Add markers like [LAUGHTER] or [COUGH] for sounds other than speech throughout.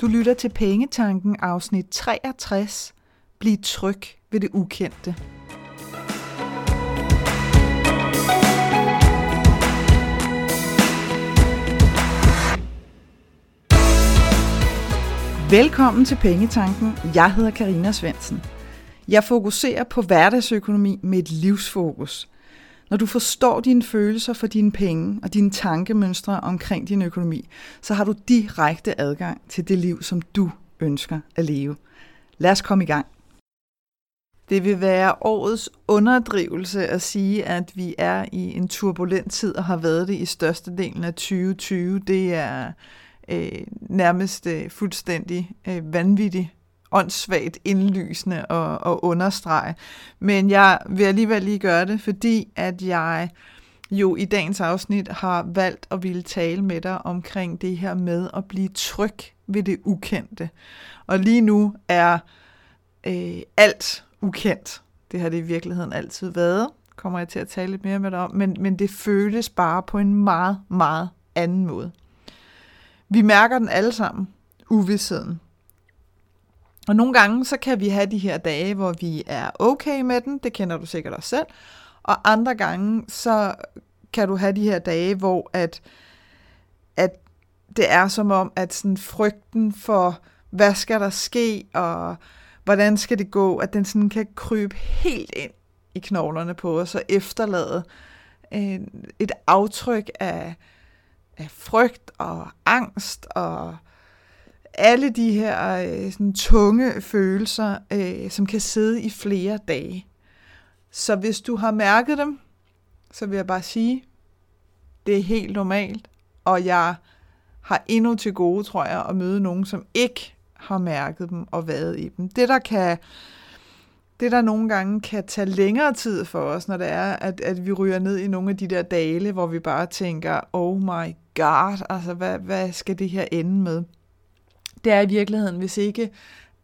Du lytter til Pengetanken afsnit 63. Bliv tryg ved det ukendte. Velkommen til Pengetanken. Jeg hedder Karina Svensen. Jeg fokuserer på hverdagsøkonomi med et livsfokus. Når du forstår dine følelser for dine penge og dine tankemønstre omkring din økonomi, så har du direkte adgang til det liv, som du ønsker at leve. Lad os komme i gang. Det vil være årets underdrivelse at sige, at vi er i en turbulent tid og har været det i størstedelen af 2020. Det er øh, nærmest øh, fuldstændig øh, vanvittigt åndssvagt indlysende og, og understrege. Men jeg vil alligevel lige gøre det, fordi at jeg jo i dagens afsnit har valgt at ville tale med dig omkring det her med at blive tryg ved det ukendte. Og lige nu er øh, alt ukendt. Det har det i virkeligheden altid været, kommer jeg til at tale lidt mere med dig om, men, men det føles bare på en meget, meget anden måde. Vi mærker den alle sammen, uvidsheden. Og nogle gange, så kan vi have de her dage, hvor vi er okay med den, det kender du sikkert også selv, og andre gange, så kan du have de her dage, hvor at, at det er som om, at sådan frygten for, hvad skal der ske, og hvordan skal det gå, at den sådan kan krybe helt ind i knoglerne på os og efterlade en, et aftryk af, af frygt og angst og alle de her øh, sådan tunge følelser, øh, som kan sidde i flere dage. Så hvis du har mærket dem, så vil jeg bare sige, det er helt normalt, og jeg har endnu til gode, tror jeg, at møde nogen, som ikke har mærket dem og været i dem. Det, der kan det, der nogle gange kan tage længere tid for os, når det er, at, at vi ryger ned i nogle af de der dale, hvor vi bare tænker, oh my god, altså hvad, hvad skal det her ende med? Det er i virkeligheden, hvis ikke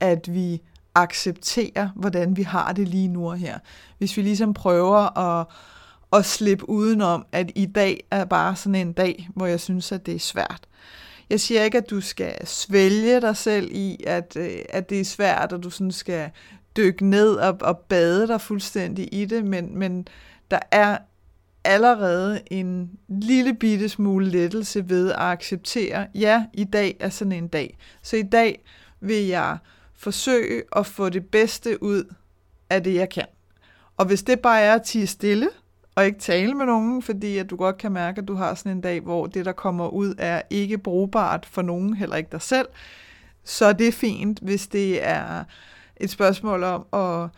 at vi accepterer, hvordan vi har det lige nu og her. Hvis vi ligesom prøver at, at slippe udenom, at i dag er bare sådan en dag, hvor jeg synes, at det er svært. Jeg siger ikke, at du skal svælge dig selv i, at, øh, at det er svært, og du sådan skal dykke ned og, og bade dig fuldstændig i det, men, men der er allerede en lille bitte smule lettelse ved at acceptere, ja, i dag er sådan en dag. Så i dag vil jeg forsøge at få det bedste ud af det, jeg kan. Og hvis det bare er at tige stille, og ikke tale med nogen, fordi at du godt kan mærke, at du har sådan en dag, hvor det, der kommer ud, er ikke brugbart for nogen, heller ikke dig selv, så det er fint, hvis det er et spørgsmål om at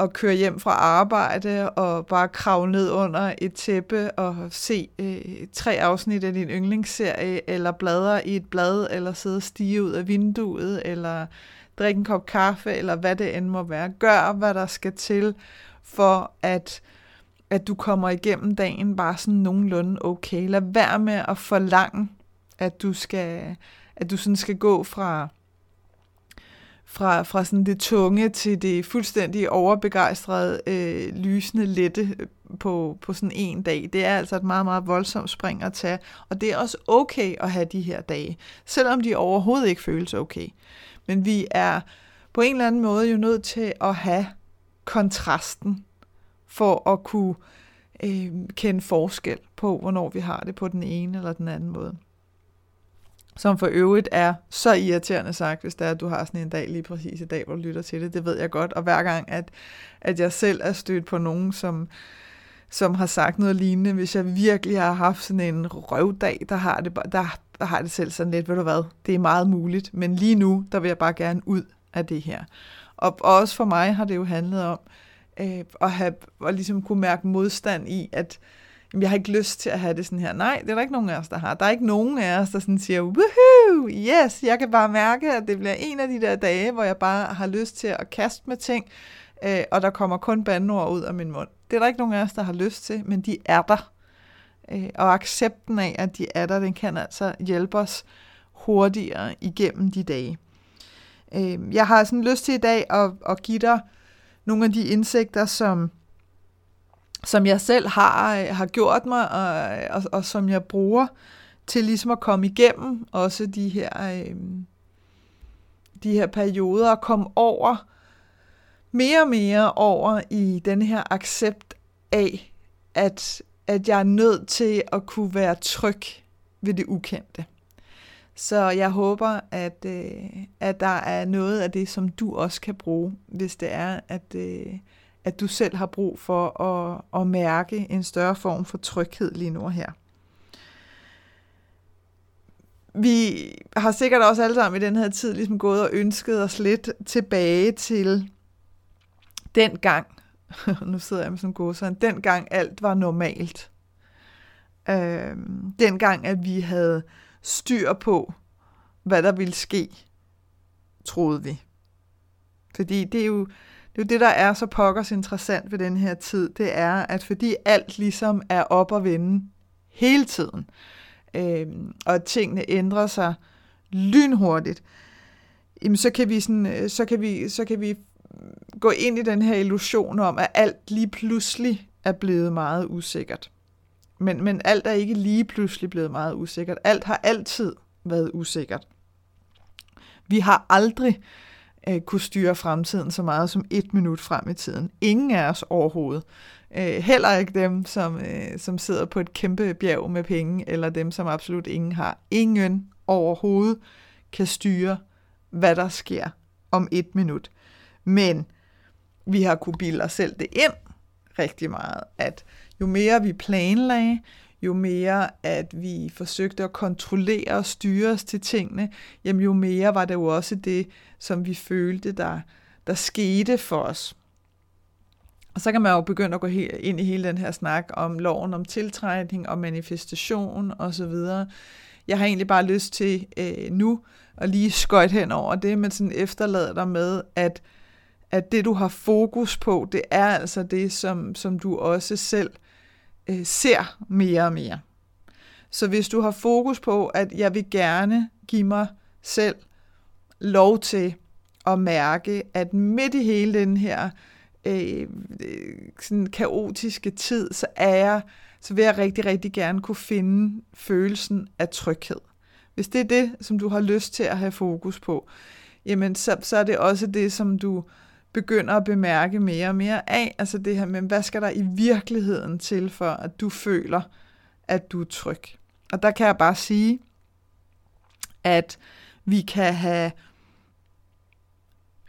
at køre hjem fra arbejde og bare kravle ned under et tæppe og se øh, tre afsnit af din yndlingsserie, eller bladre i et blad, eller sidde og stige ud af vinduet, eller drikke en kop kaffe, eller hvad det end må være. Gør, hvad der skal til, for at, at du kommer igennem dagen bare sådan nogenlunde okay. Lad være med at forlange, at du skal, at du sådan skal gå fra fra, fra sådan det tunge til det fuldstændig overbegejstrede, øh, lysende lette øh, på, på sådan en dag. Det er altså et meget, meget voldsomt spring at tage, og det er også okay at have de her dage, selvom de overhovedet ikke føles okay. Men vi er på en eller anden måde jo nødt til at have kontrasten for at kunne øh, kende forskel på, hvornår vi har det på den ene eller den anden måde som for øvrigt er så irriterende sagt, hvis det er, at du har sådan en dag lige præcis i dag, hvor du lytter til det. Det ved jeg godt. Og hver gang, at, at jeg selv er stødt på nogen, som, som har sagt noget lignende, hvis jeg virkelig har haft sådan en røvdag, der har det, der, der har det selv sådan lidt, ved du hvad, det er meget muligt, men lige nu, der vil jeg bare gerne ud af det her. Og, og også for mig har det jo handlet om øh, at have, at ligesom kunne mærke modstand i, at jeg har ikke lyst til at have det sådan her. Nej, det er der ikke nogen af os, der har. Der er ikke nogen af os, der sådan siger, woohoo, yes, jeg kan bare mærke, at det bliver en af de der dage, hvor jeg bare har lyst til at kaste med ting, øh, og der kommer kun bandord ud af min mund. Det er der ikke nogen af os, der har lyst til, men de er der. Øh, og accepten af, at de er der, den kan altså hjælpe os hurtigere igennem de dage. Øh, jeg har sådan lyst til i dag at, at give dig nogle af de indsigter, som som jeg selv har, øh, har gjort mig, og, og, og som jeg bruger til ligesom at komme igennem også de her, øh, de her perioder og komme over, mere og mere over i den her accept af, at, at jeg er nødt til at kunne være tryg ved det ukendte. Så jeg håber, at, øh, at der er noget af det, som du også kan bruge, hvis det er, at, øh, at du selv har brug for at, at mærke en større form for tryghed lige nu og her. Vi har sikkert også alle sammen i den her tid ligesom gået og ønsket os lidt tilbage til den gang, [LAUGHS] nu sidder jeg med sådan en den gang alt var normalt. Øh, dengang, at vi havde styr på, hvad der ville ske, troede vi. Fordi det er jo det, er jo det der er så pokkers interessant ved den her tid, det er, at fordi alt ligesom er op og vende hele tiden, øh, og tingene ændrer sig lynhurtigt, jamen så kan vi sådan, øh, så kan vi, så kan vi gå ind i den her illusion om, at alt lige pludselig er blevet meget usikkert. Men, men alt er ikke lige pludselig blevet meget usikkert. Alt har altid været usikkert. Vi har aldrig øh, Øh, kunne styre fremtiden så meget som et minut frem i tiden. Ingen af os overhovedet. Øh, heller ikke dem, som, øh, som sidder på et kæmpe bjerg med penge, eller dem, som absolut ingen har. Ingen overhovedet kan styre, hvad der sker om et minut. Men vi har kunne bilde os selv det ind rigtig meget, at jo mere vi planlagde, jo mere at vi forsøgte at kontrollere og styre os til tingene, jamen jo mere var det jo også det, som vi følte, der, der skete for os. Og så kan man jo begynde at gå ind i hele den her snak om loven om tiltrækning og manifestation osv. Jeg har egentlig bare lyst til øh, nu at lige skøjte hen over det, men sådan efterlader dig med, at at det, du har fokus på, det er altså det, som, som du også selv øh, Øh, ser mere og mere. Så hvis du har fokus på, at jeg vil gerne give mig selv lov til at mærke, at midt i hele den her øh, sådan kaotiske tid, så er jeg, så vil jeg rigtig, rigtig gerne kunne finde følelsen af tryghed. Hvis det er det, som du har lyst til at have fokus på, jamen så, så er det også det, som du begynder at bemærke mere og mere af. Altså det her med, hvad skal der i virkeligheden til, for at du føler, at du er tryg. Og der kan jeg bare sige, at vi kan have,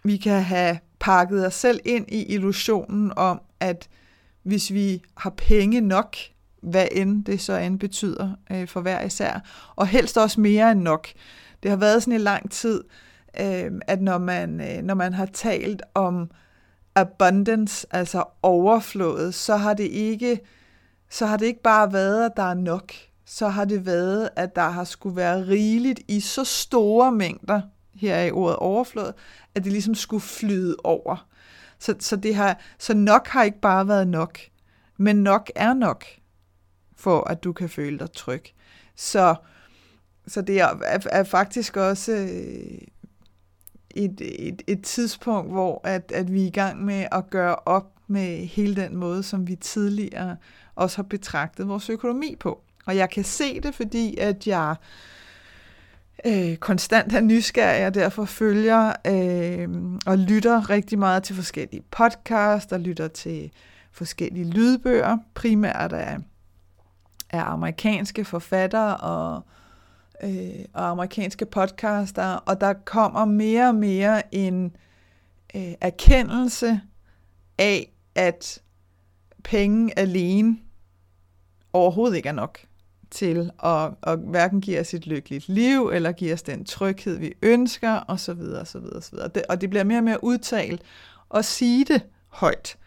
vi kan have pakket os selv ind i illusionen om, at hvis vi har penge nok, hvad end det så end betyder øh, for hver især, og helst også mere end nok. Det har været sådan i lang tid, øh, Øhm, at når man, øh, når man har talt om abundance, altså overflået, så har det ikke så har det ikke bare været, at der er nok. Så har det været, at der har skulle være rigeligt i så store mængder, her er i ordet overflået, at det ligesom skulle flyde over. Så, så, det har, så nok har ikke bare været nok, men nok er nok, for at du kan føle dig tryg. Så, så det er, er, er faktisk også øh, et, et, et tidspunkt, hvor at, at vi er i gang med at gøre op med hele den måde, som vi tidligere også har betragtet vores økonomi på. Og jeg kan se det, fordi at jeg øh, konstant er nysgerrig, og derfor følger øh, og lytter rigtig meget til forskellige podcasts, og lytter til forskellige lydbøger, primært af, af amerikanske forfattere og øh, og amerikanske podcaster, og der kommer mere og mere en øh, erkendelse af, at penge alene overhovedet ikke er nok til at, at hverken give os et lykkeligt liv, eller give os den tryghed, vi ønsker, osv. osv., osv. Det, og det bliver mere og mere udtalt at sige det højt.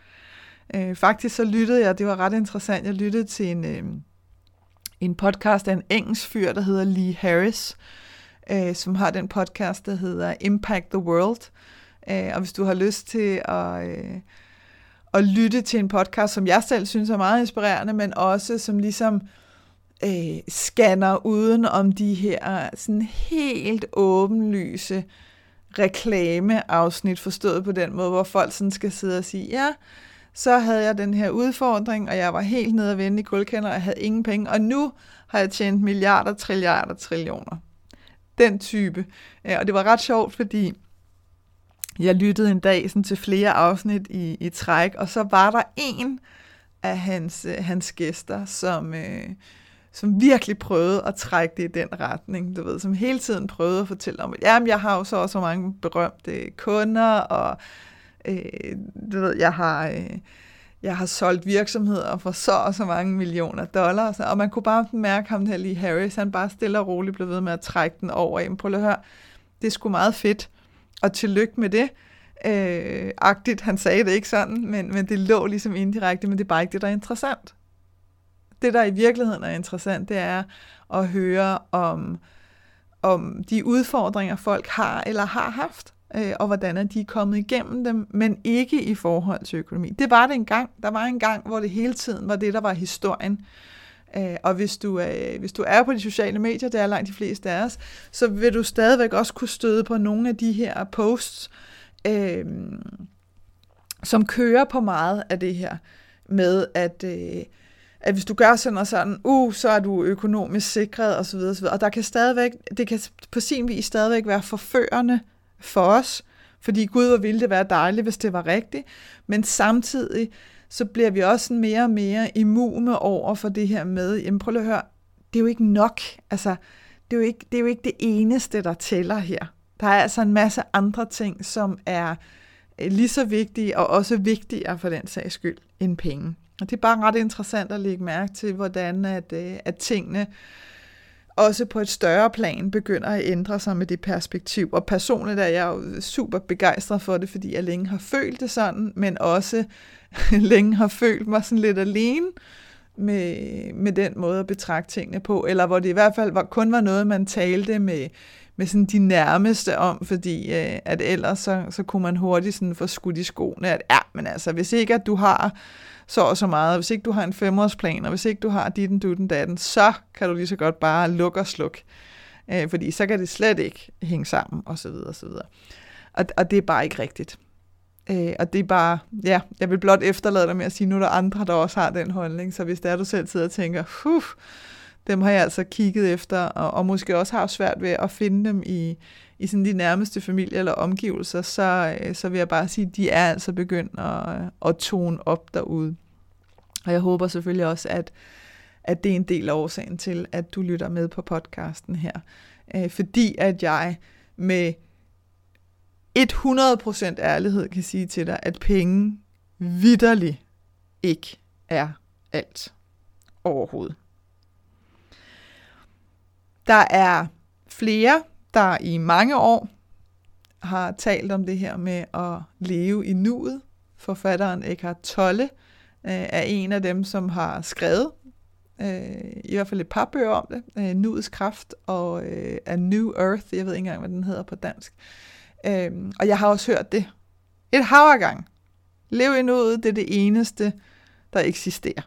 Øh, faktisk så lyttede jeg, det var ret interessant, jeg lyttede til en, øh, en podcast af en engelsk fyr, der hedder Lee Harris, øh, som har den podcast, der hedder Impact the World. Øh, og hvis du har lyst til at, øh, at lytte til en podcast, som jeg selv synes er meget inspirerende, men også som ligesom øh, scanner uden om de her sådan helt åbenlyse reklameafsnit, forstået på den måde, hvor folk sådan skal sidde og sige, ja, så havde jeg den her udfordring, og jeg var helt nede og vende i guldkender, og jeg havde ingen penge, og nu har jeg tjent milliarder, trilliarder, trillioner. Den type. Øh, og det var ret sjovt, fordi jeg lyttede en dag sådan, til flere afsnit i, i træk, og så var der en af hans, øh, hans gæster, som, øh, som virkelig prøvede at trække det i den retning, du ved, som hele tiden prøvede at fortælle om, at jamen, jeg har jo så også mange berømte kunder, og øh, du ved, jeg har... Øh, jeg har solgt virksomheder for så og så mange millioner dollars, og man kunne bare mærke ham her lige Harris, han bare stille og roligt blev ved med at trække den over Jamen Prøv at høre, det er sgu meget fedt, og tillykke med det. Øh, agtigt, han sagde det ikke sådan, men, men det lå ligesom indirekte, men det er bare ikke det, der er interessant. Det, der i virkeligheden er interessant, det er at høre om, om de udfordringer, folk har eller har haft øh, og hvordan er de kommet igennem dem, men ikke i forhold til økonomi. Det var det engang. Der var en gang, hvor det hele tiden var det, der var historien. Øh, og hvis du, øh, hvis du er på de sociale medier, det er langt de fleste af os, så vil du stadigvæk også kunne støde på nogle af de her posts, øh, som kører på meget af det her med, at... Øh, at hvis du gør sådan og sådan, uh, så er du økonomisk sikret osv. osv. Og der kan stadigvæk, det kan på sin vis stadigvæk være forførende for os, fordi Gud hvor ville det være dejligt, hvis det var rigtigt, men samtidig så bliver vi også mere og mere immune over for det her med, jamen prøv at høre, det er jo ikke nok, altså det er, jo ikke, det er jo ikke det eneste, der tæller her. Der er altså en masse andre ting, som er øh, lige så vigtige, og også vigtigere for den sags skyld, end penge. Og det er bare ret interessant at lægge mærke til, hvordan at, øh, at tingene øh, også på et større plan begynder at ændre sig med det perspektiv. Og personligt er jeg jo super begejstret for det, fordi jeg længe har følt det sådan, men også [LAUGHS] længe har følt mig sådan lidt alene med, med den måde at betragte tingene på, eller hvor det i hvert fald var, kun var noget, man talte med, med sådan de nærmeste om, fordi øh, at ellers så, så kunne man hurtigt sådan få skudt i skoene, at ja, men altså, hvis ikke at du har så og så meget. Hvis ikke du har en femårsplan, og hvis ikke du har dit du den datten, så kan du lige så godt bare lukke og slukke. Øh, fordi så kan det slet ikke hænge sammen, og så videre, og så videre. Og, og det er bare ikke rigtigt. Øh, og det er bare, ja, jeg vil blot efterlade dig med at sige, nu er der andre, der også har den holdning, så hvis det er, du selv sidder og tænker, huh, dem har jeg altså kigget efter, og, og måske også har svært ved at finde dem i, i sådan de nærmeste familie eller omgivelser, så, øh, så vil jeg bare sige, at de er altså begyndt at, at tone op derude. Og jeg håber selvfølgelig også, at, at det er en del af årsagen til, at du lytter med på podcasten her. Øh, fordi at jeg med 100% ærlighed kan sige til dig, at penge vidderligt ikke er alt overhovedet. Der er flere, der i mange år har talt om det her med at leve i nuet. Forfatteren Eckhart Tolle øh, er en af dem, som har skrevet øh, i hvert fald et par bøger om det. Øh, Nuets kraft og øh, A New Earth, jeg ved ikke engang, hvad den hedder på dansk. Øh, og jeg har også hørt det et hav af gang. Lev i nuet, det er det eneste, der eksisterer.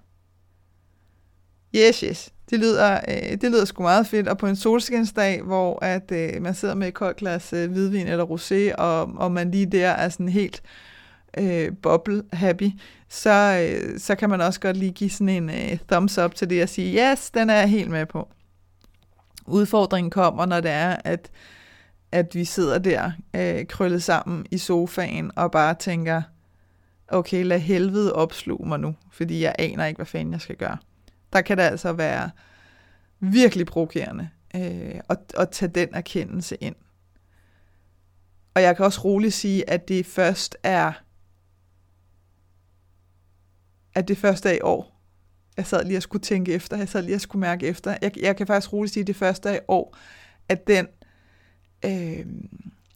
Yes, yes. Det lyder, øh, det lyder sgu meget fedt, og på en solskinsdag, hvor at, øh, man sidder med et koldt glas øh, hvidvin eller rosé, og, og man lige der er sådan helt øh, bubble happy, så, øh, så kan man også godt lige give sådan en øh, thumbs up til det og sige, yes, den er jeg helt med på. Udfordringen kommer, når det er, at, at vi sidder der øh, krøllet sammen i sofaen og bare tænker, okay, lad helvede opsluge mig nu, fordi jeg aner ikke, hvad fanden jeg skal gøre der kan det altså være virkelig provokerende øh, at, at tage den erkendelse ind. Og jeg kan også roligt sige, at det først er at det første er i år. Jeg sad lige og skulle tænke efter, jeg sad lige og skulle mærke efter. Jeg, jeg kan faktisk roligt sige, at det første er i år, at den, øh,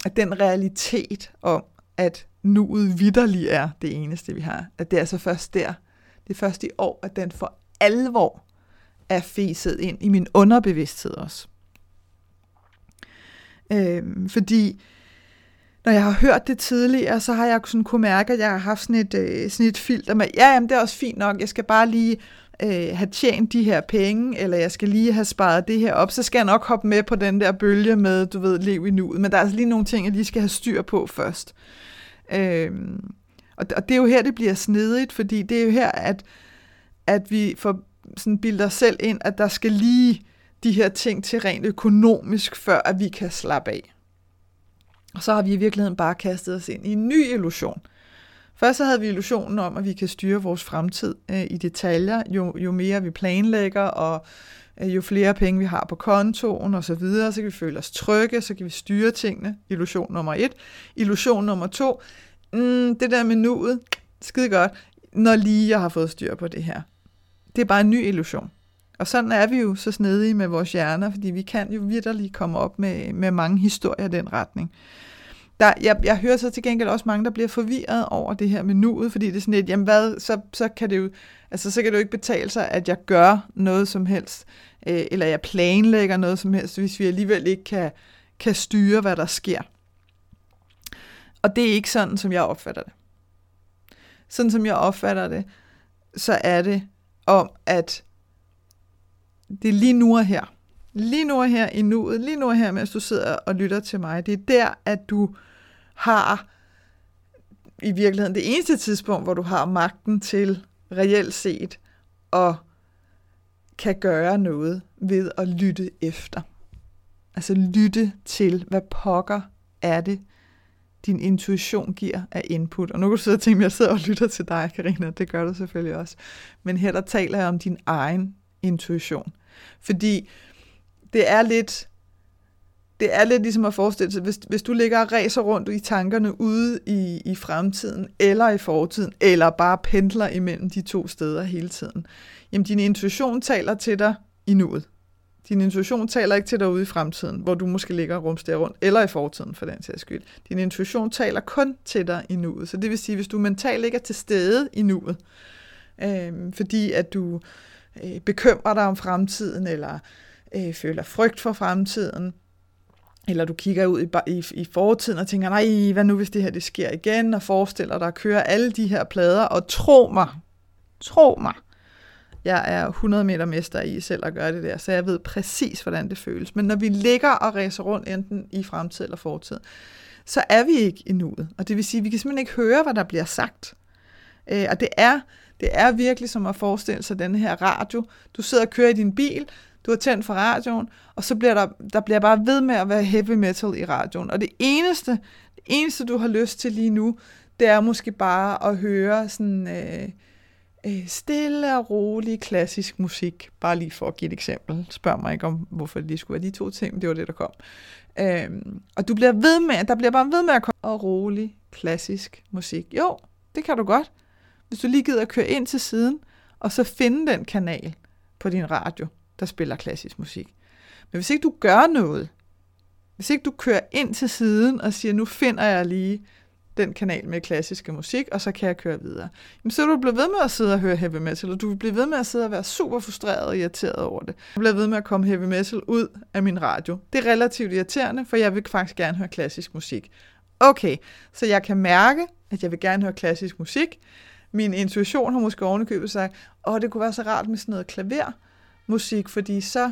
at den realitet om, at nuet vidderlig er det eneste, vi har, at det er altså først der, det er først i år, at den for alvor er fæset ind i min underbevidsthed også. Øhm, fordi når jeg har hørt det tidligere, så har jeg sådan kunne mærke, at jeg har haft sådan et, øh, sådan et filter med, ja, jamen, det er også fint nok, jeg skal bare lige øh, have tjent de her penge, eller jeg skal lige have sparet det her op, så skal jeg nok hoppe med på den der bølge med, du ved, lev i nuet. Men der er altså lige nogle ting, jeg lige skal have styr på først. Øhm, og, og det er jo her, det bliver snedigt, fordi det er jo her, at at vi får sådan bilder selv ind, at der skal lige de her ting til rent økonomisk, før at vi kan slappe af. Og så har vi i virkeligheden bare kastet os ind i en ny illusion. Først så havde vi illusionen om, at vi kan styre vores fremtid øh, i detaljer, jo, jo mere vi planlægger, og øh, jo flere penge vi har på kontoen og så videre, så kan vi føle os trygge, så kan vi styre tingene. Illusion nummer et. Illusion nummer to, mm, det der med nuet, skide godt, når lige jeg har fået styr på det her. Det er bare en ny illusion. Og sådan er vi jo så snedige med vores hjerner, fordi vi kan jo vidderligt komme op med, med mange historier i den retning. Der, jeg, jeg hører så til gengæld også mange, der bliver forvirret over det her med nuet, fordi det er sådan et, jamen hvad, så, så kan det jo, altså så kan det jo ikke betale sig, at jeg gør noget som helst, øh, eller jeg planlægger noget som helst, hvis vi alligevel ikke kan, kan styre, hvad der sker. Og det er ikke sådan, som jeg opfatter det. Sådan som jeg opfatter det, så er det om, at det er lige nu og her. Lige nu og her i nuet, lige nu og her, mens du sidder og lytter til mig. Det er der, at du har i virkeligheden det eneste tidspunkt, hvor du har magten til reelt set at kan gøre noget ved at lytte efter. Altså lytte til, hvad pokker er det, din intuition giver af input. Og nu kan du sidde og tænke, at jeg sidder og lytter til dig, Karina. Det gør du selvfølgelig også. Men her der taler jeg om din egen intuition. Fordi det er lidt, det er lidt ligesom at forestille sig, hvis, hvis du ligger og ræser rundt i tankerne ude i, i fremtiden, eller i fortiden, eller bare pendler imellem de to steder hele tiden, jamen din intuition taler til dig i nuet. Din intuition taler ikke til dig ude i fremtiden, hvor du måske ligger og rumsterer rundt, eller i fortiden for den sags skyld. Din intuition taler kun til dig i nuet. Så det vil sige, hvis du mentalt ikke er til stede i nuet, øh, fordi at du øh, bekymrer dig om fremtiden, eller øh, føler frygt for fremtiden, eller du kigger ud i, i, i fortiden og tænker, nej, hvad nu hvis det her det sker igen, og forestiller dig at køre alle de her plader, og tro mig, tro mig, jeg er 100 meter mester i selv at gøre det der, så jeg ved præcis, hvordan det føles. Men når vi ligger og ræser rundt enten i fremtid eller fortid, så er vi ikke i nuet. Og det vil sige, at vi kan simpelthen ikke høre, hvad der bliver sagt. Øh, og det er, det er virkelig som at forestille sig den her radio. Du sidder og kører i din bil, du har tændt for radioen, og så bliver der, der bliver bare ved med at være heavy metal i radioen. Og det eneste, det eneste, du har lyst til lige nu, det er måske bare at høre sådan øh, øh, stille og rolig klassisk musik. Bare lige for at give et eksempel. Spørg mig ikke om, hvorfor det lige skulle være de to ting, men det var det, der kom. Øhm, og du bliver ved med, der bliver bare ved med at komme og rolig klassisk musik. Jo, det kan du godt. Hvis du lige gider at køre ind til siden, og så finde den kanal på din radio, der spiller klassisk musik. Men hvis ikke du gør noget, hvis ikke du kører ind til siden og siger, nu finder jeg lige den kanal med klassiske musik, og så kan jeg køre videre. Jamen, så vil du blive ved med at sidde og høre heavy metal, og du vil blive ved med at sidde og være super frustreret og irriteret over det. Jeg bliver ved med at komme heavy metal ud af min radio. Det er relativt irriterende, for jeg vil faktisk gerne høre klassisk musik. Okay, så jeg kan mærke, at jeg vil gerne høre klassisk musik. Min intuition har måske ovenikøbet sagt, åh, det kunne være så rart med sådan noget klavermusik, fordi så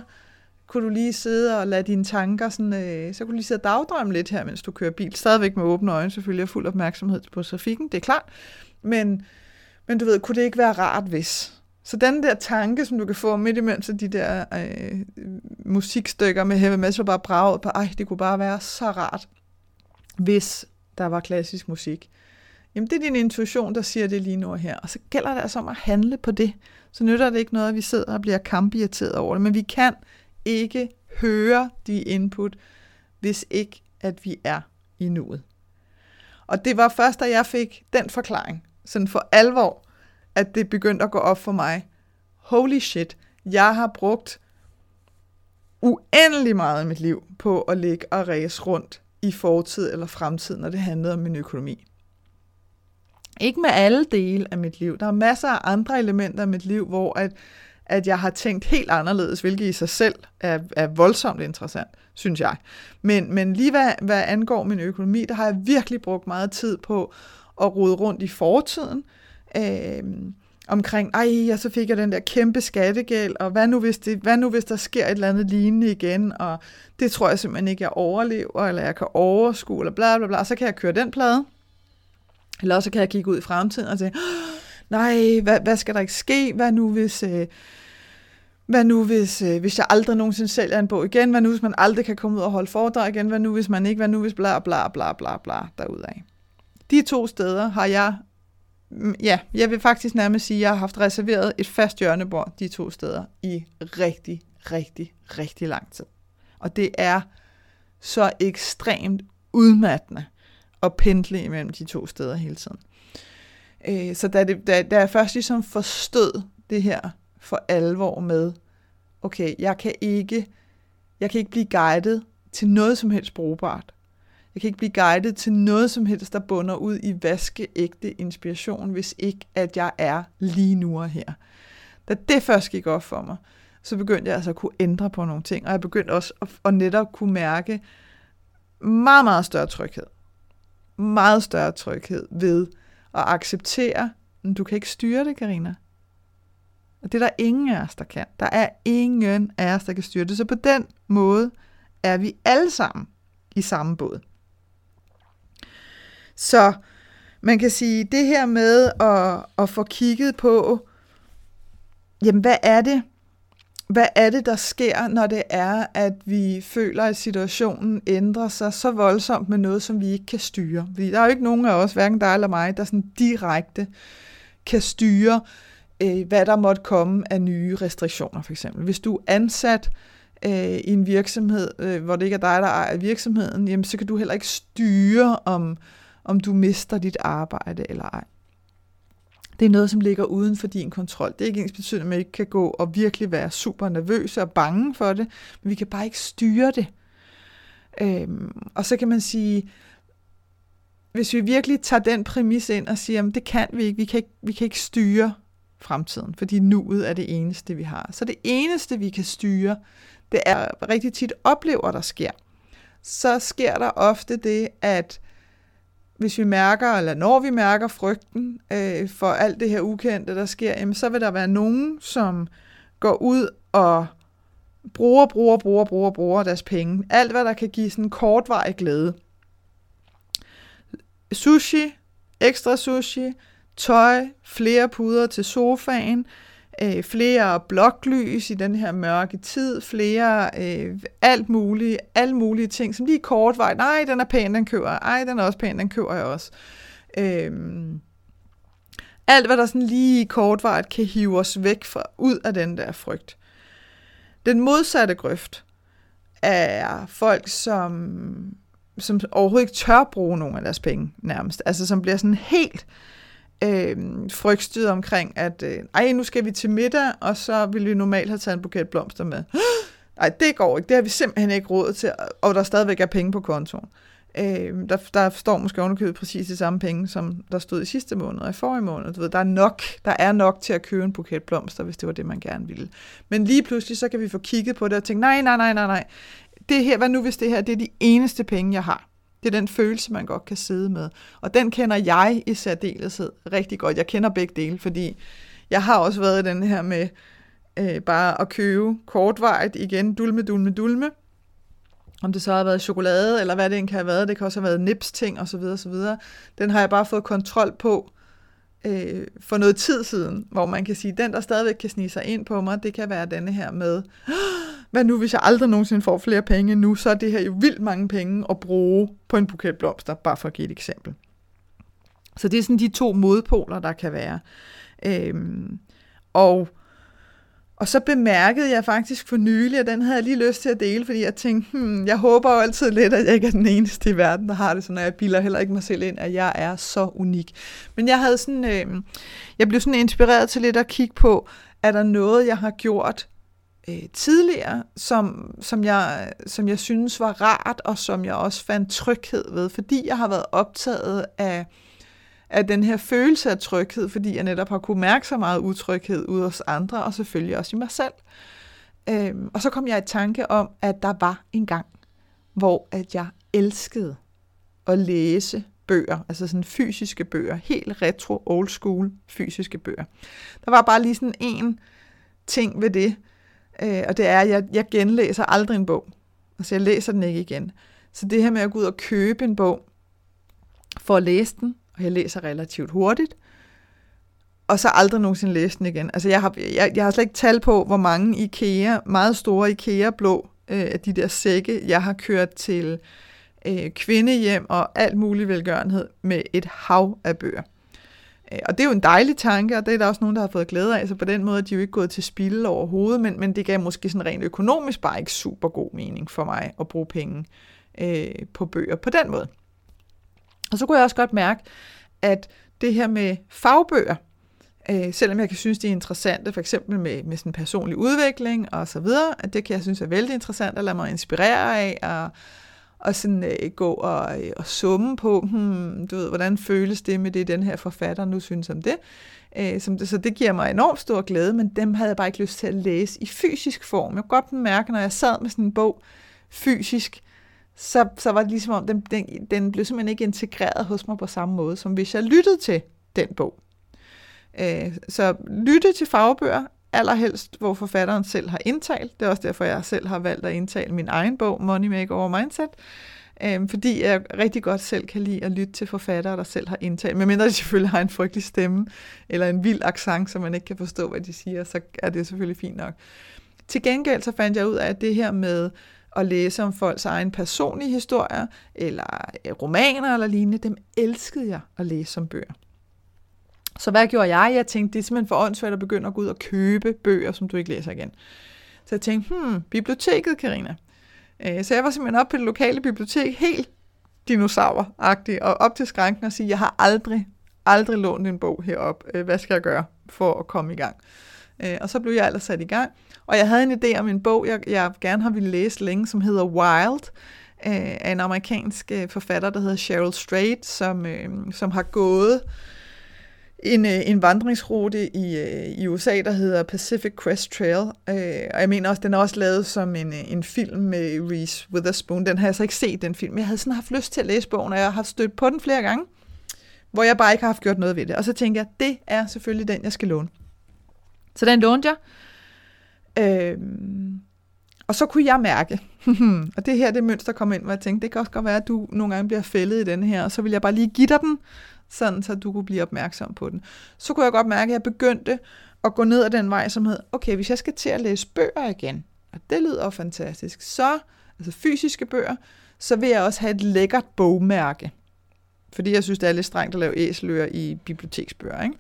kunne du lige sidde og lade dine tanker, sådan, øh, så kunne du lige sidde og dagdrømme lidt her, mens du kører bil. Stadigvæk med åbne øjne, selvfølgelig, og fuld opmærksomhed på trafikken, det er klart. Men, men du ved, kunne det ikke være rart, hvis? Så den der tanke, som du kan få midt imellem så de der øh, musikstykker med heavy metal bare braget på, ej, det kunne bare være så rart, hvis der var klassisk musik. Jamen, det er din intuition, der siger det lige nu og her. Og så gælder det altså om at handle på det. Så nytter det ikke noget, at vi sidder og bliver kampirriteret over det. Men vi kan ikke høre de input, hvis ikke at vi er i nuet. Og det var først, da jeg fik den forklaring, sådan for alvor, at det begyndte at gå op for mig. Holy shit, jeg har brugt uendelig meget af mit liv på at ligge og ræse rundt i fortid eller fremtid, når det handlede om min økonomi. Ikke med alle dele af mit liv. Der er masser af andre elementer af mit liv, hvor at at jeg har tænkt helt anderledes, hvilket i sig selv er, er voldsomt interessant, synes jeg. Men, men lige hvad, hvad angår min økonomi, der har jeg virkelig brugt meget tid på at rode rundt i fortiden, øh, omkring, ej, ja, så fik jeg den der kæmpe skattegæld, og hvad nu, hvis det, hvad nu hvis der sker et eller andet lignende igen, og det tror jeg simpelthen ikke, jeg overlever, eller jeg kan overskue, eller bla bla bla, så kan jeg køre den plade, eller så kan jeg kigge ud i fremtiden og tænke, nej, hvad, hvad skal der ikke ske, hvad nu hvis... Øh, hvad nu hvis, øh, hvis jeg aldrig nogensinde sælger en bog igen? Hvad nu hvis man aldrig kan komme ud og holde foredrag igen? Hvad nu hvis man ikke? Hvad nu hvis bla bla bla bla bla derudaf? De to steder har jeg, mm, ja, jeg vil faktisk nærmest sige, at jeg har haft reserveret et fast hjørnebord de to steder i rigtig, rigtig, rigtig lang tid. Og det er så ekstremt udmattende at pendle imellem de to steder hele tiden. Øh, så da, det, da, da jeg først ligesom forstod det her for alvor med, okay, jeg kan ikke, jeg kan ikke blive guidet til noget som helst brugbart. Jeg kan ikke blive guidet til noget som helst, der bunder ud i vaskeægte inspiration, hvis ikke at jeg er lige nu og her. Da det først gik op for mig, så begyndte jeg altså at kunne ændre på nogle ting, og jeg begyndte også at, at netop kunne mærke meget, meget større tryghed. Meget større tryghed ved at acceptere, at du kan ikke styre det, Karina. Og det er der ingen af os, der kan. Der er ingen af os, der kan styre det. Så på den måde er vi alle sammen i samme båd. Så man kan sige, det her med at, at få kigget på, jamen hvad er det, hvad er det, der sker, når det er, at vi føler, at situationen ændrer sig så voldsomt med noget, som vi ikke kan styre? Fordi der er jo ikke nogen af os, hverken dig eller mig, der sådan direkte kan styre, øh, hvad der måtte komme af nye restriktioner, for eksempel. Hvis du er ansat øh, i en virksomhed, øh, hvor det ikke er dig, der ejer virksomheden, jamen, så kan du heller ikke styre, om, om du mister dit arbejde eller ej. Det er noget, som ligger uden for din kontrol. Det er ikke ens betydning, at man ikke kan gå og virkelig være super nervøs og bange for det, men vi kan bare ikke styre det. Øhm, og så kan man sige, hvis vi virkelig tager den præmis ind og siger, at det kan vi ikke, vi kan ikke, vi kan ikke styre fremtiden, fordi nuet er det eneste, vi har. Så det eneste, vi kan styre, det er rigtig tit oplever, der sker. Så sker der ofte det, at hvis vi mærker, eller når vi mærker frygten øh, for alt det her ukendte, der sker, jamen, så vil der være nogen, som går ud og bruger, bruger, bruger, bruger, bruger deres penge. Alt, hvad der kan give sådan kortvarig glæde. Sushi, ekstra sushi, tøj, flere puder til sofaen, øh, Øh, flere bloklys i den her mørke tid, flere øh, alt muligt, alle mulige ting, som lige kort vej, nej, den er pæn, den køber jeg, ej, den er også pæn, den køber jeg også. Øh, alt, hvad der sådan lige kort kan hive os væk fra, ud af den der frygt. Den modsatte grøft er folk, som, som overhovedet ikke tør bruge nogen af deres penge, nærmest. Altså, som bliver sådan helt øh, øh, frygtstyret omkring, at øh, ej, nu skal vi til middag, og så vil vi normalt have taget en buket blomster med. [GASPS] Nej, det går ikke. Det har vi simpelthen ikke råd til, og der stadigvæk er penge på kontoen. Øh, der, der står måske ovenikøbet præcis de samme penge, som der stod i sidste måned og i forrige måned. Du ved, der, er nok, der er nok til at købe en buket blomster, hvis det var det, man gerne ville. Men lige pludselig, så kan vi få kigget på det og tænke, nej, nej, nej, nej, nej. Det her, hvad nu hvis det her, det er de eneste penge, jeg har? Det er den følelse, man godt kan sidde med. Og den kender jeg i særdeleshed rigtig godt. Jeg kender begge dele, fordi jeg har også været i den her med øh, bare at købe kortvejet igen, dulme, dulme, dulme. Om det så har været chokolade, eller hvad det end kan have været. Det kan også have været nips-ting, osv. osv. Den har jeg bare fået kontrol på øh, for noget tid siden, hvor man kan sige, den der stadigvæk kan snige sig ind på mig, det kan være denne her med, hvad nu hvis jeg aldrig nogensinde får flere penge nu, så er det her jo vildt mange penge at bruge på en buket blomster, bare for at give et eksempel. Så det er sådan de to modpoler, der kan være. Øhm, og og så bemærkede jeg faktisk for nylig, at den havde jeg lige lyst til at dele, fordi jeg tænkte, hmm, jeg håber jo altid lidt, at jeg ikke er den eneste i verden, der har det sådan, og jeg bilder heller ikke mig selv ind, at jeg er så unik. Men jeg havde sådan, øhm, jeg blev sådan inspireret til lidt at kigge på, er der noget, jeg har gjort øh, tidligere, som, som, jeg, som jeg synes var rart, og som jeg også fandt tryghed ved, fordi jeg har været optaget af, af den her følelse af tryghed, fordi jeg netop har kunne mærke så meget utryghed ud hos andre, og selvfølgelig også i mig selv. Øhm, og så kom jeg i tanke om, at der var en gang, hvor at jeg elskede at læse bøger, altså sådan fysiske bøger, helt retro, old school fysiske bøger. Der var bare lige sådan en ting ved det, øh, og det er, at jeg, jeg genlæser aldrig en bog. Altså jeg læser den ikke igen. Så det her med at gå ud og købe en bog, for at læse den, og jeg læser relativt hurtigt, og så aldrig nogensinde læse den igen. Altså, jeg har, jeg, jeg har slet ikke tal på, hvor mange IKEA, meget store IKEA-blå, øh, af de der sække, jeg har kørt til øh, kvindehjem og alt mulig velgørenhed med et hav af bøger. Øh, og det er jo en dejlig tanke, og det er der også nogen, der har fået glæde af, så på den måde er de jo ikke gået til spil overhovedet, men, men det gav måske sådan rent økonomisk bare ikke super god mening for mig at bruge penge øh, på bøger på den måde. Og så kunne jeg også godt mærke, at det her med fagbøger, øh, selvom jeg kan synes, det er interessante, for eksempel med, med sådan personlig udvikling og så videre, at det kan jeg synes er vældig interessant at lade mig inspirere af, og, og sådan øh, gå og, øh, og summe på, hmm, du ved, hvordan føles det med det, den her forfatter nu synes om det. Øh, som. Så det giver mig enormt stor glæde, men dem havde jeg bare ikke lyst til at læse i fysisk form. Jeg kunne godt mærke, når jeg sad med sådan en bog fysisk, så, så var det ligesom om, den, den, den blev simpelthen ikke integreret hos mig på samme måde, som hvis jeg lyttede til den bog. Øh, så lytte til fagbøger, allerhelst hvor forfatteren selv har indtalt. Det er også derfor, jeg selv har valgt at indtale min egen bog, Money Makeover Mindset. Øh, fordi jeg rigtig godt selv kan lide at lytte til forfattere, der selv har indtalt. Medmindre de selvfølgelig har en frygtelig stemme, eller en vild accent, så man ikke kan forstå, hvad de siger, så er det selvfølgelig fint nok. Til gengæld så fandt jeg ud af, at det her med at læse om folks egen personlige historier, eller romaner eller lignende, dem elskede jeg at læse som bøger. Så hvad gjorde jeg? Jeg tænkte, det er simpelthen for åndssvagt at begynde at gå ud og købe bøger, som du ikke læser igen. Så jeg tænkte, hmm, biblioteket, Karina. Øh, så jeg var simpelthen oppe på det lokale bibliotek, helt dinosauragtig, og op til skranken og sige, jeg har aldrig, aldrig lånt en bog herop. Øh, hvad skal jeg gøre for at komme i gang? Øh, og så blev jeg ellers sat i gang. Og jeg havde en idé om en bog, jeg, jeg gerne har ville læse længe, som hedder Wild, af en amerikansk forfatter, der hedder Cheryl Strait, som, som har gået en, øh, en vandringsrute i, øh, i USA, der hedder Pacific Crest Trail. Øh, og jeg mener også, den er også lavet som en, øh, en film med Reese Witherspoon. Den har jeg så ikke set, den film. Jeg havde sådan haft lyst til at læse bogen, og jeg har stødt på den flere gange, hvor jeg bare ikke har haft gjort noget ved det. Og så tænkte jeg, det er selvfølgelig den, jeg skal låne. Så den lånte jeg. Øh, og så kunne jeg mærke, [LAUGHS] og det her det mønster kom ind, hvor jeg tænkte, det kan også godt være, at du nogle gange bliver fældet i den her, og så vil jeg bare lige give dig den, sådan så du kunne blive opmærksom på den. Så kunne jeg godt mærke, at jeg begyndte at gå ned ad den vej, som hed, okay, hvis jeg skal til at læse bøger igen, og det lyder jo fantastisk, så, altså fysiske bøger, så vil jeg også have et lækkert bogmærke. Fordi jeg synes, det er lidt strengt at lave æseløer i biblioteksbøger, ikke?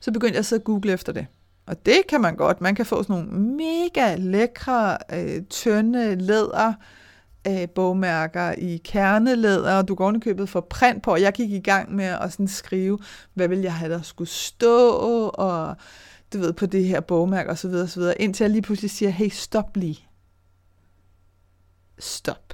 Så begyndte jeg at google efter det. Og det kan man godt. Man kan få sådan nogle mega lækre, øh, tynde læder, øh, bogmærker i kernelæder, og du går købet for print på, og jeg gik i gang med at sådan skrive, hvad vil jeg have, der skulle stå, og du ved, på det her bogmærke, og så videre, og så videre, indtil jeg lige pludselig siger, hey, stop lige. Stop.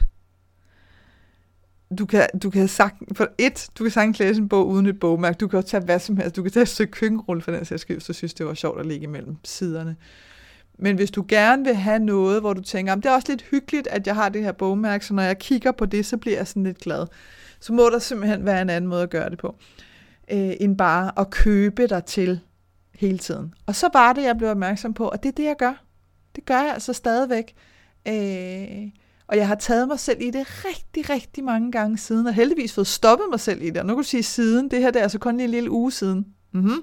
Du kan, du kan sagt, for et, du kan sagtens læse en bog uden et bogmærke, du kan også tage hvad som helst, du kan tage et stykke køkkenrulle for den sags skyld, så synes det var sjovt at ligge imellem siderne. Men hvis du gerne vil have noget, hvor du tænker, det er også lidt hyggeligt, at jeg har det her bogmærke, så når jeg kigger på det, så bliver jeg sådan lidt glad. Så må der simpelthen være en anden måde at gøre det på, øh, end bare at købe dig til hele tiden. Og så var det, jeg blev opmærksom på, og det er det, jeg gør. Det gør jeg altså stadigvæk. Øh, og jeg har taget mig selv i det rigtig, rigtig mange gange siden, og heldigvis fået stoppet mig selv i det. Og nu kan du sige siden, det her det er altså kun lige en lille uge siden. Mm-hmm.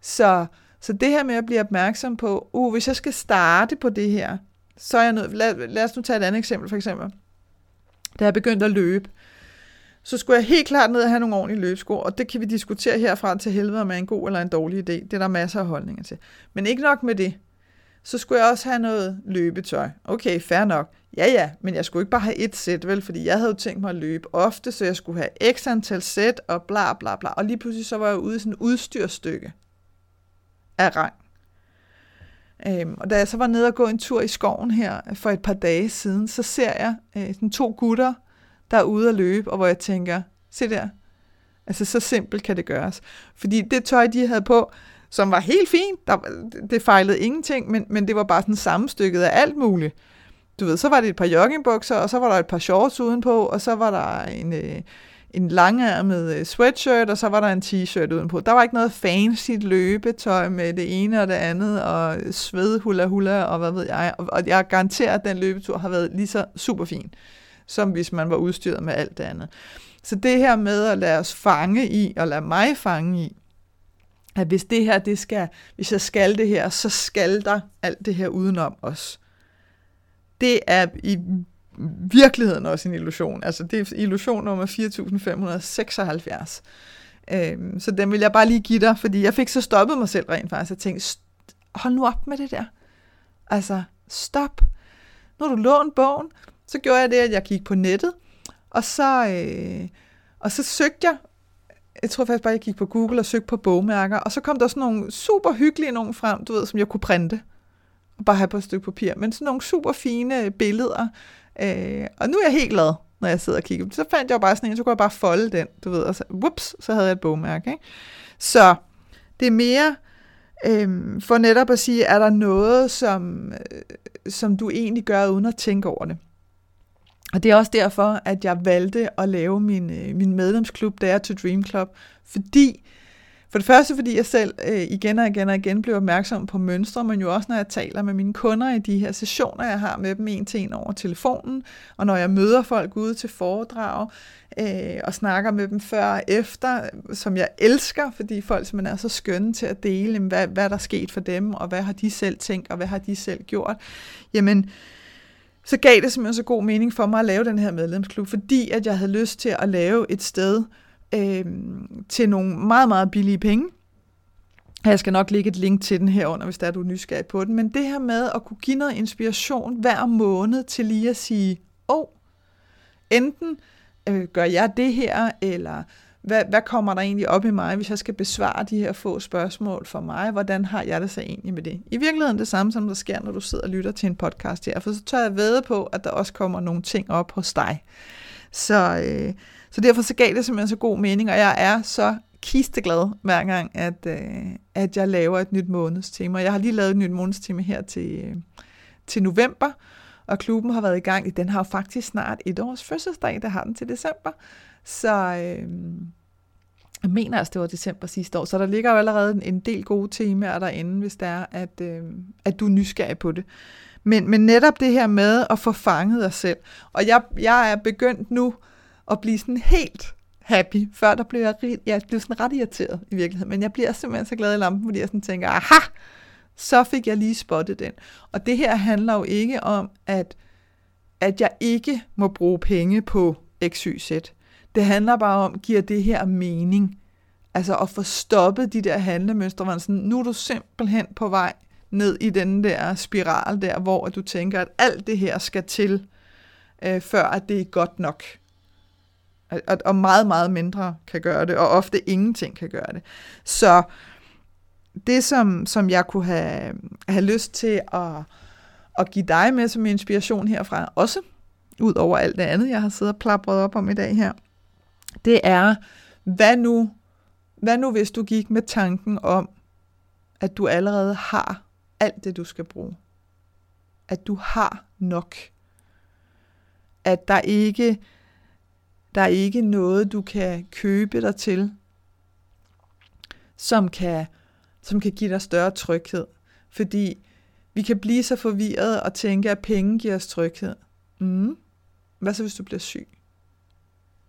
Så så det her med at blive opmærksom på, uh, hvis jeg skal starte på det her, så er jeg nødt, lad, lad os nu tage et andet eksempel for eksempel. Da jeg begyndte at løbe, så skulle jeg helt klart ned og have nogle ordentlige løbesko, og det kan vi diskutere herfra til helvede, om er en god eller en dårlig idé. Det er der masser af holdninger til. Men ikke nok med det. Så skulle jeg også have noget løbetøj. Okay, fair nok. Ja, ja, men jeg skulle ikke bare have et sæt, vel? Fordi jeg havde jo tænkt mig at løbe ofte, så jeg skulle have x antal sæt og bla bla bla. Og lige pludselig så var jeg ude i sådan et udstyrstykke af regn. Øhm, og da jeg så var nede og gå en tur i skoven her for et par dage siden, så ser jeg øh, sådan to gutter, der er ude at løbe, og hvor jeg tænker, se der, altså så simpelt kan det gøres. Fordi det tøj, de havde på, som var helt fint, der, det fejlede ingenting, men, men det var bare sådan sammenstykket af alt muligt. Du ved, så var det et par joggingbukser, og så var der et par shorts udenpå, og så var der en, øh, en langærmet øh, sweatshirt, og så var der en t-shirt udenpå. Der var ikke noget fancy løbetøj med det ene og det andet, og sved hula hula, og hvad ved jeg. Og jeg garanterer, at den løbetur har været lige så super fin, som hvis man var udstyret med alt det andet. Så det her med at lade os fange i, og lade mig fange i, at hvis det her, det skal, hvis jeg skal det her, så skal der alt det her udenom os. Det er i virkeligheden også en illusion. Altså det er illusion nummer 4576. Øhm, så den vil jeg bare lige give dig, fordi jeg fik så stoppet mig selv rent faktisk. Jeg tænkte, hold nu op med det der. Altså, stop. Når du lånt bogen, så gjorde jeg det, at jeg gik på nettet, og så, øh, og så søgte jeg, jeg tror faktisk bare, jeg gik på Google og søgte på bogmærker, og så kom der sådan nogle super hyggelige nogen frem, du ved, som jeg kunne printe, og bare have på et stykke papir, men sådan nogle super fine billeder, øh, og nu er jeg helt glad, når jeg sidder og kigger. Så fandt jeg jo bare sådan en, så kunne jeg bare folde den, du ved, og så, whoops, så havde jeg et bogmærke. Ikke? Så det er mere øh, for netop at sige, er der noget, som, øh, som du egentlig gør uden at tænke over det. Og det er også derfor, at jeg valgte at lave min, øh, min medlemsklub, der to Dream Club, fordi for det første, fordi jeg selv øh, igen og igen og igen bliver opmærksom på mønstre, men jo også når jeg taler med mine kunder i de her sessioner, jeg har med dem en til en over telefonen, og når jeg møder folk ude til foredrag, øh, og snakker med dem før og efter, som jeg elsker, fordi folk simpelthen er så skønne til at dele, hvad, hvad der er sket for dem, og hvad har de selv tænkt, og hvad har de selv gjort. Jamen, så gav det simpelthen så god mening for mig at lave den her medlemsklub, fordi at jeg havde lyst til at lave et sted, øh, til nogle meget, meget billige penge. Jeg skal nok lægge et link til den herunder, hvis der er du er nysgerrig på den. Men det her med at kunne give noget inspiration hver måned til lige at sige, åh, oh, enten øh, gør jeg det her, eller hvad, hvad kommer der egentlig op i mig, hvis jeg skal besvare de her få spørgsmål for mig? Hvordan har jeg det så egentlig med det? I virkeligheden det samme, som der sker, når du sidder og lytter til en podcast her, for så tør jeg ved på, at der også kommer nogle ting op hos dig. Så, øh, så derfor så gav det simpelthen så god mening, og jeg er så kisteglad hver gang, at, øh, at jeg laver et nyt månedstema. Jeg har lige lavet et nyt månedstema her til, øh, til november, og klubben har været i gang. Den har jo faktisk snart et års fødselsdag, der har den til december. Så øh, jeg mener altså, det var december sidste år, så der ligger jo allerede en del gode temaer derinde, hvis det er, at, øh, at du er nysgerrig på det. Men, men netop det her med at få fanget dig selv. Og jeg, jeg er begyndt nu at blive sådan helt happy. Før der blev jeg, jeg blev sådan ret irriteret i virkeligheden, men jeg bliver simpelthen så glad i lampen, fordi jeg sådan tænker, aha, så fik jeg lige spottet den. Og det her handler jo ikke om, at, at jeg ikke må bruge penge på XYZ. Det handler bare om, giver det her mening? Altså at få stoppet de der handlemønstre, hvor sådan, nu er du simpelthen på vej ned i den der spiral der, hvor du tænker, at alt det her skal til, øh, før at det er godt nok. Og, og meget, meget mindre kan gøre det, og ofte ingenting kan gøre det. Så det, som, som jeg kunne have, have lyst til at, at give dig med som inspiration herfra, også ud over alt det andet, jeg har siddet og plapret op om i dag her, det er, hvad nu, hvad nu hvis du gik med tanken om, at du allerede har alt det, du skal bruge. At du har nok. At der ikke der er ikke noget, du kan købe dig til, som kan, som kan give dig større tryghed. Fordi vi kan blive så forvirret og tænke, at penge giver os tryghed. Mm. Hvad så, hvis du bliver syg?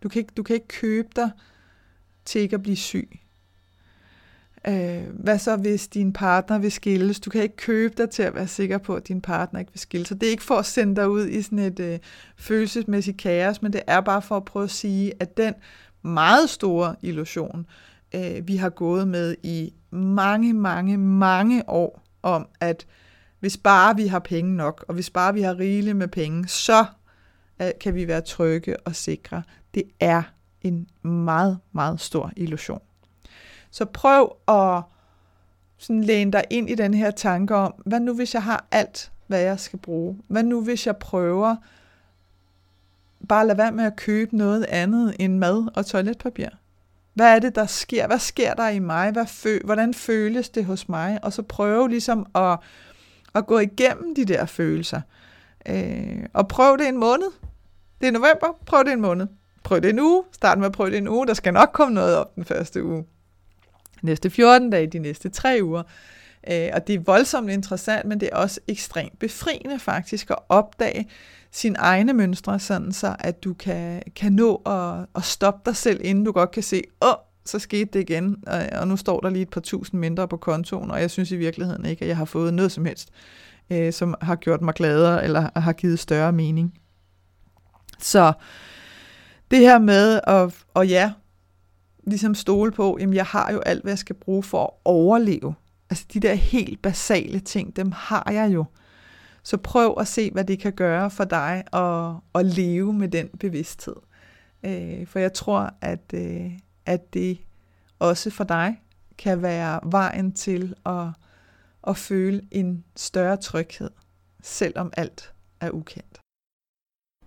Du kan, ikke, du kan ikke købe dig til ikke at blive syg. Øh, hvad så, hvis din partner vil skilles? Du kan ikke købe dig til at være sikker på, at din partner ikke vil skilles. Så det er ikke for at sende dig ud i sådan et øh, følelsesmæssigt kaos, men det er bare for at prøve at sige, at den meget store illusion, øh, vi har gået med i mange, mange, mange år, om at hvis bare vi har penge nok, og hvis bare vi har rigeligt med penge, så øh, kan vi være trygge og sikre. Det er en meget, meget stor illusion. Så prøv at sådan læne dig ind i den her tanke om, hvad nu hvis jeg har alt, hvad jeg skal bruge? Hvad nu hvis jeg prøver bare at lade være med at købe noget andet end mad og toiletpapir? Hvad er det, der sker? Hvad sker der i mig? Hvad fø- hvordan føles det hos mig? Og så prøve ligesom at, at gå igennem de der følelser. Øh, og prøv det en måned. Det er november. Prøv det en måned. Prøv det en uge. Start med at prøve det en uge. Der skal nok komme noget op den første uge næste 14 dage, de næste 3 uger. Øh, og det er voldsomt interessant, men det er også ekstremt befriende faktisk at opdage sine egne mønstre, sådan så at du kan, kan nå at, at stoppe dig selv, inden du godt kan se, åh, oh, så skete det igen, og nu står der lige et par tusind mindre på kontoen, og jeg synes i virkeligheden ikke, at jeg har fået noget som helst, øh, som har gjort mig gladere, eller har givet større mening. Så det her med at, og ja, ligesom stole på, jamen jeg har jo alt, hvad jeg skal bruge for at overleve. Altså de der helt basale ting, dem har jeg jo. Så prøv at se, hvad det kan gøre for dig at, at leve med den bevidsthed. Øh, for jeg tror, at, øh, at det også for dig kan være vejen til at, at føle en større tryghed, selvom alt er ukendt.